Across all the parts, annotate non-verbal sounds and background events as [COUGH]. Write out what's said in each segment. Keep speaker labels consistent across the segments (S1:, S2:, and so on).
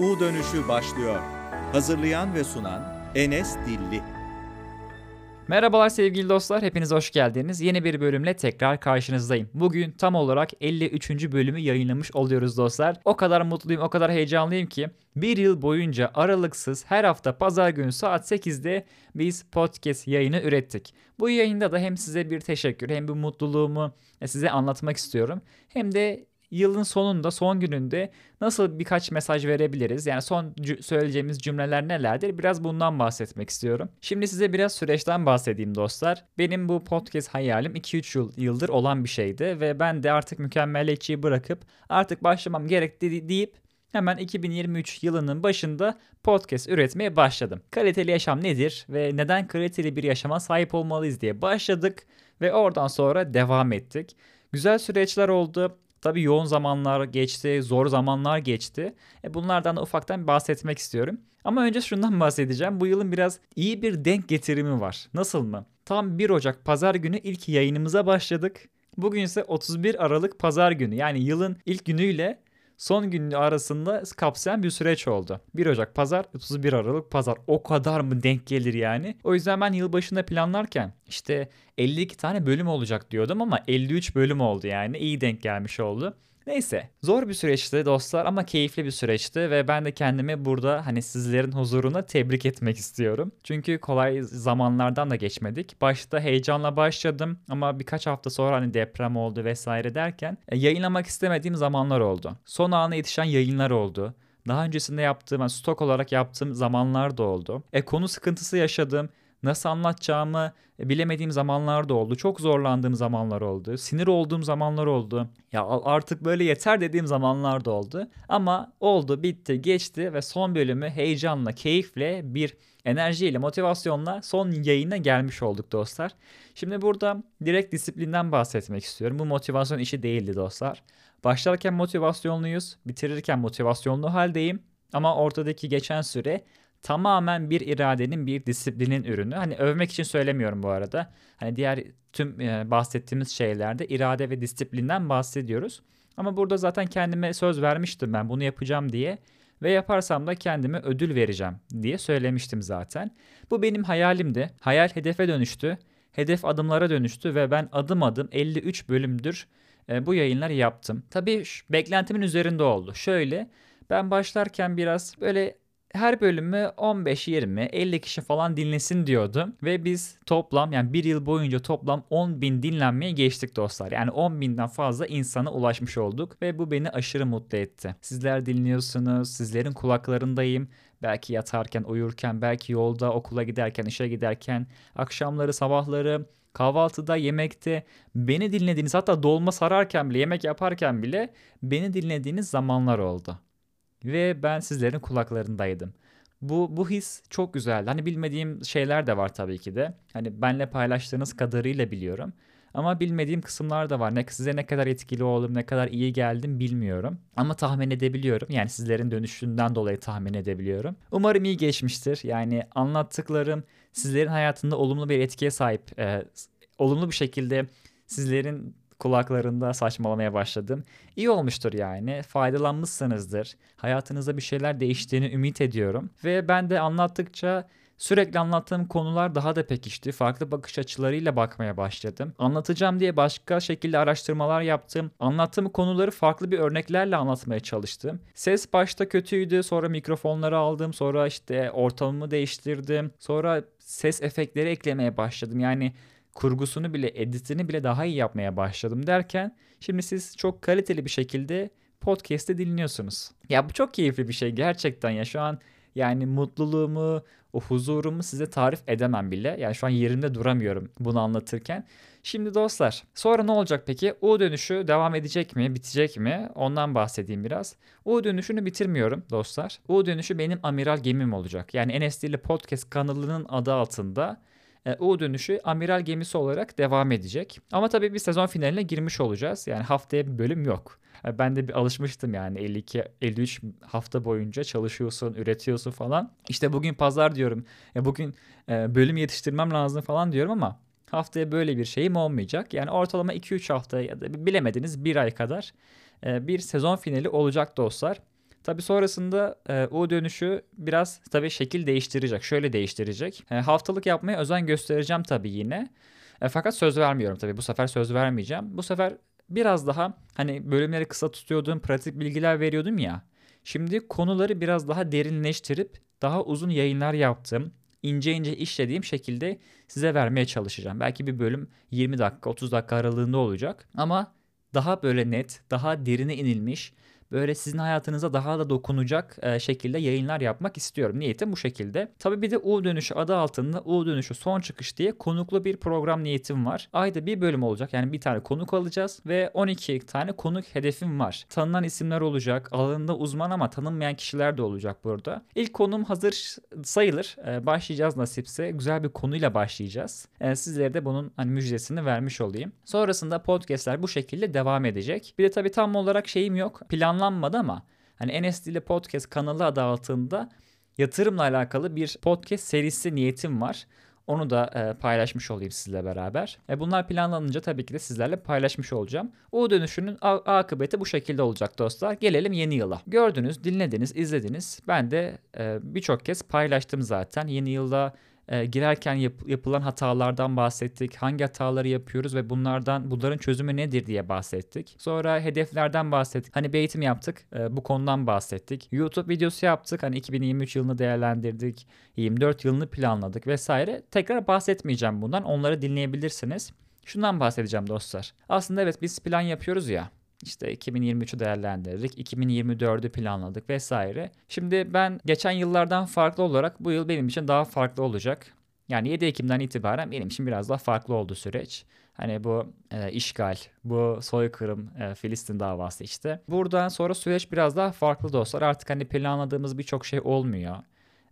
S1: U dönüşü başlıyor. Hazırlayan ve sunan Enes Dilli.
S2: Merhabalar sevgili dostlar, hepiniz hoş geldiniz. Yeni bir bölümle tekrar karşınızdayım. Bugün tam olarak 53. bölümü yayınlamış oluyoruz dostlar. O kadar mutluyum, o kadar heyecanlıyım ki bir yıl boyunca aralıksız her hafta pazar günü saat 8'de biz podcast yayını ürettik. Bu yayında da hem size bir teşekkür hem bu mutluluğumu size anlatmak istiyorum. Hem de yılın sonunda, son gününde nasıl birkaç mesaj verebiliriz? Yani son söyleyeceğimiz cümleler nelerdir? Biraz bundan bahsetmek istiyorum. Şimdi size biraz süreçten bahsedeyim dostlar. Benim bu podcast hayalim 2-3 yıl, yıldır olan bir şeydi ve ben de artık mükemmeliyetçiyi bırakıp artık başlamam gerekti deyip hemen 2023 yılının başında podcast üretmeye başladım. Kaliteli yaşam nedir ve neden kaliteli bir yaşama sahip olmalıyız diye başladık ve oradan sonra devam ettik. Güzel süreçler oldu. Tabii yoğun zamanlar geçti, zor zamanlar geçti. E bunlardan da ufaktan bahsetmek istiyorum. Ama önce şundan [LAUGHS] bahsedeceğim. Bu yılın biraz iyi bir denk getirimi var. Nasıl mı? Tam 1 Ocak pazar günü ilk yayınımıza başladık. Bugün ise 31 Aralık pazar günü. Yani yılın ilk günüyle son günü arasında kapsayan bir süreç oldu. 1 Ocak pazar, 31 Aralık pazar. O kadar mı denk gelir yani? O yüzden ben yılbaşında planlarken işte 52 tane bölüm olacak diyordum ama 53 bölüm oldu yani. iyi denk gelmiş oldu. Neyse zor bir süreçti dostlar ama keyifli bir süreçti ve ben de kendimi burada hani sizlerin huzuruna tebrik etmek istiyorum. Çünkü kolay zamanlardan da geçmedik. Başta heyecanla başladım ama birkaç hafta sonra hani deprem oldu vesaire derken e, yayınlamak istemediğim zamanlar oldu. Son ana yetişen yayınlar oldu. Daha öncesinde yaptığım, yani stok olarak yaptığım zamanlar da oldu. E konu sıkıntısı yaşadım nasıl anlatacağımı bilemediğim zamanlar da oldu. Çok zorlandığım zamanlar oldu. Sinir olduğum zamanlar oldu. Ya artık böyle yeter dediğim zamanlar da oldu. Ama oldu, bitti, geçti ve son bölümü heyecanla, keyifle bir enerjiyle, motivasyonla son yayına gelmiş olduk dostlar. Şimdi burada direkt disiplinden bahsetmek istiyorum. Bu motivasyon işi değildi dostlar. Başlarken motivasyonluyuz, bitirirken motivasyonlu haldeyim. Ama ortadaki geçen süre tamamen bir iradenin, bir disiplinin ürünü. Hani övmek için söylemiyorum bu arada. Hani diğer tüm e, bahsettiğimiz şeylerde irade ve disiplinden bahsediyoruz. Ama burada zaten kendime söz vermiştim ben bunu yapacağım diye ve yaparsam da kendime ödül vereceğim diye söylemiştim zaten. Bu benim hayalimdi. Hayal hedefe dönüştü. Hedef adımlara dönüştü ve ben adım adım 53 bölümdür e, bu yayınlar yaptım. Tabii beklentimin üzerinde oldu. Şöyle ben başlarken biraz böyle her bölümü 15-20, 50 kişi falan dinlesin diyordu. Ve biz toplam yani bir yıl boyunca toplam 10 bin dinlenmeye geçtik dostlar. Yani 10 binden fazla insana ulaşmış olduk ve bu beni aşırı mutlu etti. Sizler dinliyorsunuz, sizlerin kulaklarındayım. Belki yatarken, uyurken, belki yolda, okula giderken, işe giderken, akşamları, sabahları, kahvaltıda, yemekte beni dinlediğiniz hatta dolma sararken bile, yemek yaparken bile beni dinlediğiniz zamanlar oldu ve ben sizlerin kulaklarındaydım. Bu, bu his çok güzeldi. Hani bilmediğim şeyler de var tabii ki de. Hani benle paylaştığınız kadarıyla biliyorum. Ama bilmediğim kısımlar da var. Ne size ne kadar etkili oldum, ne kadar iyi geldim bilmiyorum. Ama tahmin edebiliyorum. Yani sizlerin dönüşünden dolayı tahmin edebiliyorum. Umarım iyi geçmiştir. Yani anlattıklarım sizlerin hayatında olumlu bir etkiye sahip. E, olumlu bir şekilde sizlerin kulaklarında saçmalamaya başladım. İyi olmuştur yani. Faydalanmışsınızdır. Hayatınızda bir şeyler değiştiğini ümit ediyorum. Ve ben de anlattıkça Sürekli anlattığım konular daha da pekişti. Farklı bakış açılarıyla bakmaya başladım. Anlatacağım diye başka şekilde araştırmalar yaptım. Anlattığım konuları farklı bir örneklerle anlatmaya çalıştım. Ses başta kötüydü. Sonra mikrofonları aldım. Sonra işte ortamımı değiştirdim. Sonra ses efektleri eklemeye başladım. Yani kurgusunu bile, editini bile daha iyi yapmaya başladım derken şimdi siz çok kaliteli bir şekilde podcast'te dinliyorsunuz. Ya bu çok keyifli bir şey gerçekten ya şu an yani mutluluğumu, o huzurumu size tarif edemem bile. Yani şu an yerimde duramıyorum bunu anlatırken. Şimdi dostlar sonra ne olacak peki? U dönüşü devam edecek mi, bitecek mi? Ondan bahsedeyim biraz. U dönüşünü bitirmiyorum dostlar. U dönüşü benim amiral gemim olacak. Yani NSD Podcast kanalının adı altında U dönüşü amiral gemisi olarak devam edecek. Ama tabii bir sezon finaline girmiş olacağız. Yani haftaya bir bölüm yok. E, ben de bir alışmıştım yani 52 53 hafta boyunca çalışıyorsun, üretiyorsun falan. İşte bugün pazar diyorum. Ya bugün e, bölüm yetiştirmem lazım falan diyorum ama haftaya böyle bir şeyim olmayacak. Yani ortalama 2-3 hafta ya da bilemediniz bir ay kadar bir sezon finali olacak dostlar. Tabi sonrasında e, U dönüşü biraz tabi şekil değiştirecek. Şöyle değiştirecek. E, haftalık yapmaya özen göstereceğim tabi yine. E, fakat söz vermiyorum tabi. Bu sefer söz vermeyeceğim. Bu sefer biraz daha hani bölümleri kısa tutuyordum, pratik bilgiler veriyordum ya. Şimdi konuları biraz daha derinleştirip daha uzun yayınlar yaptım. ince ince işlediğim şekilde size vermeye çalışacağım. Belki bir bölüm 20 dakika, 30 dakika aralığında olacak ama daha böyle net, daha derine inilmiş, böyle sizin hayatınıza daha da dokunacak e, şekilde yayınlar yapmak istiyorum. Niyetim bu şekilde. Tabii bir de U dönüşü adı altında U dönüşü son çıkış diye konuklu bir program niyetim var. Ayda bir bölüm olacak. Yani bir tane konuk alacağız ve 12 tane konuk hedefim var. Tanınan isimler olacak. Alanında uzman ama tanınmayan kişiler de olacak burada. İlk konum hazır sayılır. E, başlayacağız nasipse. Güzel bir konuyla başlayacağız. E, sizlere de bunun hani müjdesini vermiş olayım. Sonrasında podcastler bu şekilde devam edecek. Bir de tabii tam olarak şeyim yok. Plan planlanmadı ama hani Enes ile Podcast kanalı adı altında yatırımla alakalı bir podcast serisi niyetim var. Onu da e, paylaşmış olayım sizle beraber. E, bunlar planlanınca tabii ki de sizlerle paylaşmış olacağım. O dönüşünün akıbeti bu şekilde olacak dostlar. Gelelim yeni yıla. Gördünüz, dinlediniz, izlediniz. Ben de e, birçok kez paylaştım zaten. Yeni yılda e, girerken yap- yapılan hatalardan bahsettik. Hangi hataları yapıyoruz ve bunlardan bunların çözümü nedir diye bahsettik. Sonra hedeflerden bahsettik. Hani bir eğitim yaptık. E, bu konudan bahsettik. YouTube videosu yaptık. Hani 2023 yılını değerlendirdik. 24 yılını planladık vesaire. Tekrar bahsetmeyeceğim bundan. Onları dinleyebilirsiniz. Şundan bahsedeceğim dostlar. Aslında evet biz plan yapıyoruz ya. İşte 2023'ü değerlendirdik, 2024'ü planladık vesaire. Şimdi ben geçen yıllardan farklı olarak bu yıl benim için daha farklı olacak. Yani 7 Ekim'den itibaren benim için biraz daha farklı oldu süreç. Hani bu e, işgal, bu soykırım, e, Filistin davası işte. Buradan sonra süreç biraz daha farklı dostlar. Artık hani planladığımız birçok şey olmuyor.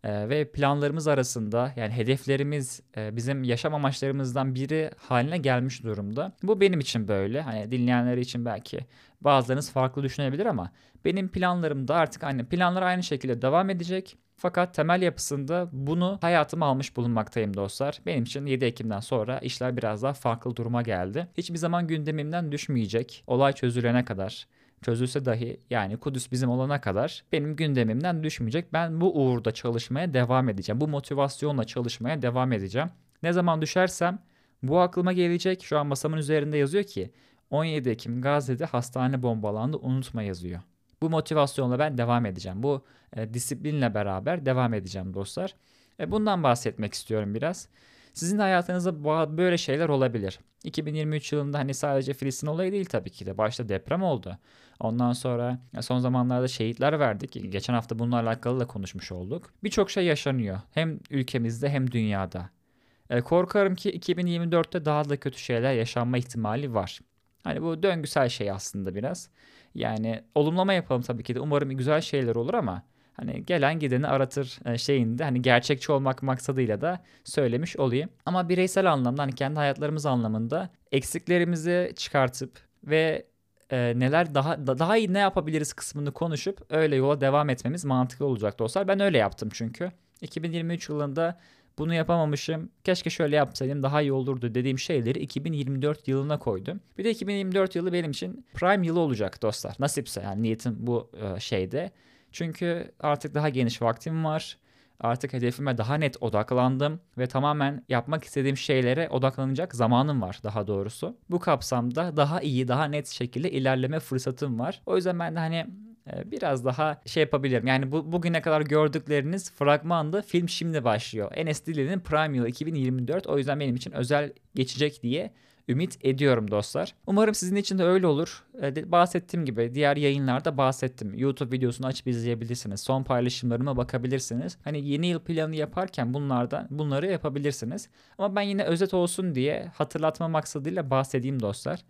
S2: Ee, ve planlarımız arasında yani hedeflerimiz e, bizim yaşam amaçlarımızdan biri haline gelmiş durumda. Bu benim için böyle. Hani dinleyenler için belki bazılarınız farklı düşünebilir ama benim planlarımda artık aynı planlar aynı şekilde devam edecek. Fakat temel yapısında bunu hayatıma almış bulunmaktayım dostlar. Benim için 7 Ekim'den sonra işler biraz daha farklı duruma geldi. Hiçbir zaman gündemimden düşmeyecek. Olay çözülene kadar çözülse dahi yani Kudüs bizim olana kadar benim gündemimden düşmeyecek. Ben bu uğurda çalışmaya devam edeceğim. Bu motivasyonla çalışmaya devam edeceğim. Ne zaman düşersem bu aklıma gelecek. Şu an masamın üzerinde yazıyor ki 17 Ekim Gazze'de hastane bombalandı unutma yazıyor. Bu motivasyonla ben devam edeceğim. Bu e, disiplinle beraber devam edeceğim dostlar. E, bundan bahsetmek istiyorum biraz. Sizin hayatınızda böyle şeyler olabilir. 2023 yılında hani sadece Filistin olayı değil tabii ki de. Başta deprem oldu. Ondan sonra son zamanlarda şehitler verdik. Geçen hafta bununla alakalı da konuşmuş olduk. Birçok şey yaşanıyor. Hem ülkemizde hem dünyada. E, korkarım ki 2024'te daha da kötü şeyler yaşanma ihtimali var. Hani bu döngüsel şey aslında biraz. Yani olumlama yapalım tabii ki de. Umarım güzel şeyler olur ama hani gelen gideni aratır e, şeyinde hani gerçekçi olmak maksadıyla da söylemiş olayım. Ama bireysel anlamda hani kendi hayatlarımız anlamında eksiklerimizi çıkartıp ve e, neler daha daha iyi ne yapabiliriz kısmını konuşup öyle yola devam etmemiz mantıklı olacak dostlar. Ben öyle yaptım çünkü. 2023 yılında bunu yapamamışım. Keşke şöyle yapsaydım daha iyi olurdu dediğim şeyleri 2024 yılına koydum. Bir de 2024 yılı benim için prime yılı olacak dostlar. Nasipse yani niyetim bu e, şeyde. Çünkü artık daha geniş vaktim var. Artık hedefime daha net odaklandım ve tamamen yapmak istediğim şeylere odaklanacak zamanım var daha doğrusu. Bu kapsamda daha iyi, daha net şekilde ilerleme fırsatım var. O yüzden ben de hani e, biraz daha şey yapabilirim. Yani bu, bugüne kadar gördükleriniz fragmandı. Film şimdi başlıyor. Enes Dili'nin Prime Yılı 2024. O yüzden benim için özel geçecek diye ümit ediyorum dostlar. Umarım sizin için de öyle olur. Ee, bahsettiğim gibi diğer yayınlarda bahsettim. YouTube videosunu açıp izleyebilirsiniz. Son paylaşımlarıma bakabilirsiniz. Hani yeni yıl planı yaparken bunlardan bunları yapabilirsiniz. Ama ben yine özet olsun diye hatırlatma maksadıyla bahsedeyim dostlar.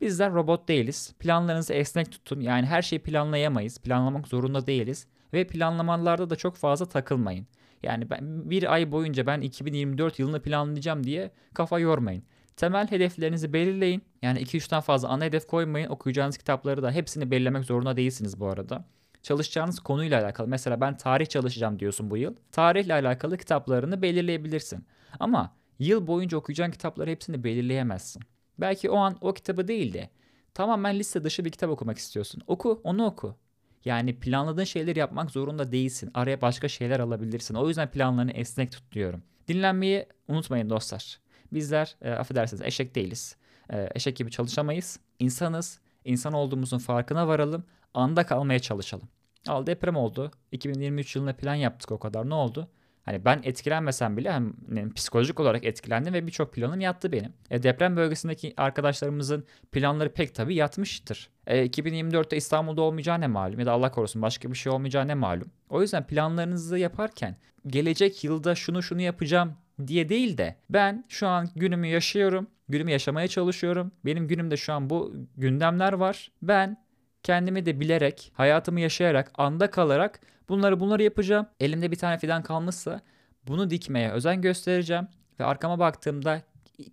S2: Bizler robot değiliz. Planlarınızı esnek tutun. Yani her şeyi planlayamayız. Planlamak zorunda değiliz. Ve planlamalarda da çok fazla takılmayın. Yani ben bir ay boyunca ben 2024 yılını planlayacağım diye kafa yormayın. Temel hedeflerinizi belirleyin. Yani 2-3'ten fazla ana hedef koymayın. Okuyacağınız kitapları da hepsini belirlemek zorunda değilsiniz bu arada. Çalışacağınız konuyla alakalı. Mesela ben tarih çalışacağım diyorsun bu yıl. Tarihle alakalı kitaplarını belirleyebilirsin. Ama yıl boyunca okuyacağın kitapları hepsini belirleyemezsin. Belki o an o kitabı değil de tamamen liste dışı bir kitap okumak istiyorsun. Oku, onu oku. Yani planladığın şeyleri yapmak zorunda değilsin. Araya başka şeyler alabilirsin. O yüzden planlarını esnek tut diyorum. Dinlenmeyi unutmayın dostlar. Bizler e, affedersiniz eşek değiliz. E, eşek gibi çalışamayız. İnsanız. İnsan olduğumuzun farkına varalım. Anda kalmaya çalışalım. Al deprem oldu. 2023 yılında plan yaptık o kadar. Ne oldu? Hani ben etkilenmesem bile hem psikolojik olarak etkilendim ve birçok planım yattı benim. E, deprem bölgesindeki arkadaşlarımızın planları pek tabii yatmıştır. E, 2024'te İstanbul'da olmayacağı ne malum ya da Allah korusun başka bir şey olmayacağı ne malum. O yüzden planlarınızı yaparken gelecek yılda şunu şunu yapacağım diye değil de ben şu an günümü yaşıyorum. Günümü yaşamaya çalışıyorum. Benim günümde şu an bu gündemler var. Ben kendimi de bilerek, hayatımı yaşayarak, anda kalarak bunları bunları yapacağım. Elimde bir tane fidan kalmışsa bunu dikmeye özen göstereceğim ve arkama baktığımda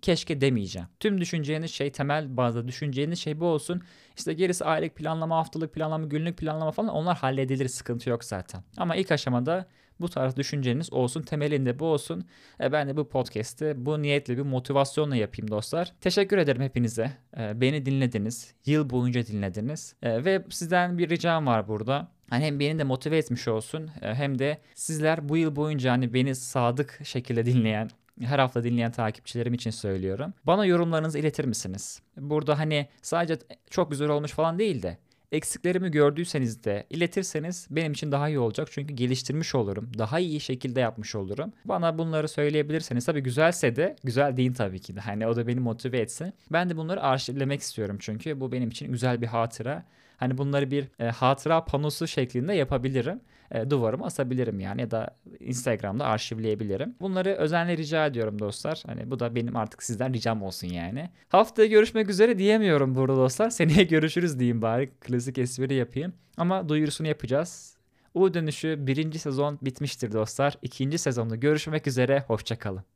S2: keşke demeyeceğim. Tüm düşüneceğiniz şey temel bazda düşüneceğiniz şey bu olsun. İşte gerisi aylık planlama, haftalık planlama, günlük planlama falan onlar halledilir sıkıntı yok zaten. Ama ilk aşamada bu tarz düşünceniz olsun. Temelinde bu olsun. E, ben de bu podcast'i bu niyetle bir motivasyonla yapayım dostlar. Teşekkür ederim hepinize. E, beni dinlediniz. Yıl boyunca dinlediniz. E, ve sizden bir ricam var burada. Hani hem beni de motive etmiş olsun e, hem de sizler bu yıl boyunca hani beni sadık şekilde dinleyen her hafta dinleyen takipçilerim için söylüyorum. Bana yorumlarınızı iletir misiniz? Burada hani sadece çok güzel olmuş falan değil de eksiklerimi gördüyseniz de iletirseniz benim için daha iyi olacak. Çünkü geliştirmiş olurum. Daha iyi şekilde yapmış olurum. Bana bunları söyleyebilirseniz tabii güzelse de güzel değil tabii ki de. Hani o da beni motive etsin. Ben de bunları arşivlemek istiyorum çünkü bu benim için güzel bir hatıra. Hani bunları bir e, hatıra panosu şeklinde yapabilirim. E, duvarıma asabilirim yani ya da Instagram'da arşivleyebilirim. Bunları özenle rica ediyorum dostlar. Hani bu da benim artık sizden ricam olsun yani. Haftaya görüşmek üzere diyemiyorum burada dostlar. [LAUGHS] Seneye görüşürüz diyeyim bari. Klasik espri yapayım. Ama duyurusunu yapacağız. U dönüşü birinci sezon bitmiştir dostlar. İkinci sezonda görüşmek üzere. Hoşçakalın.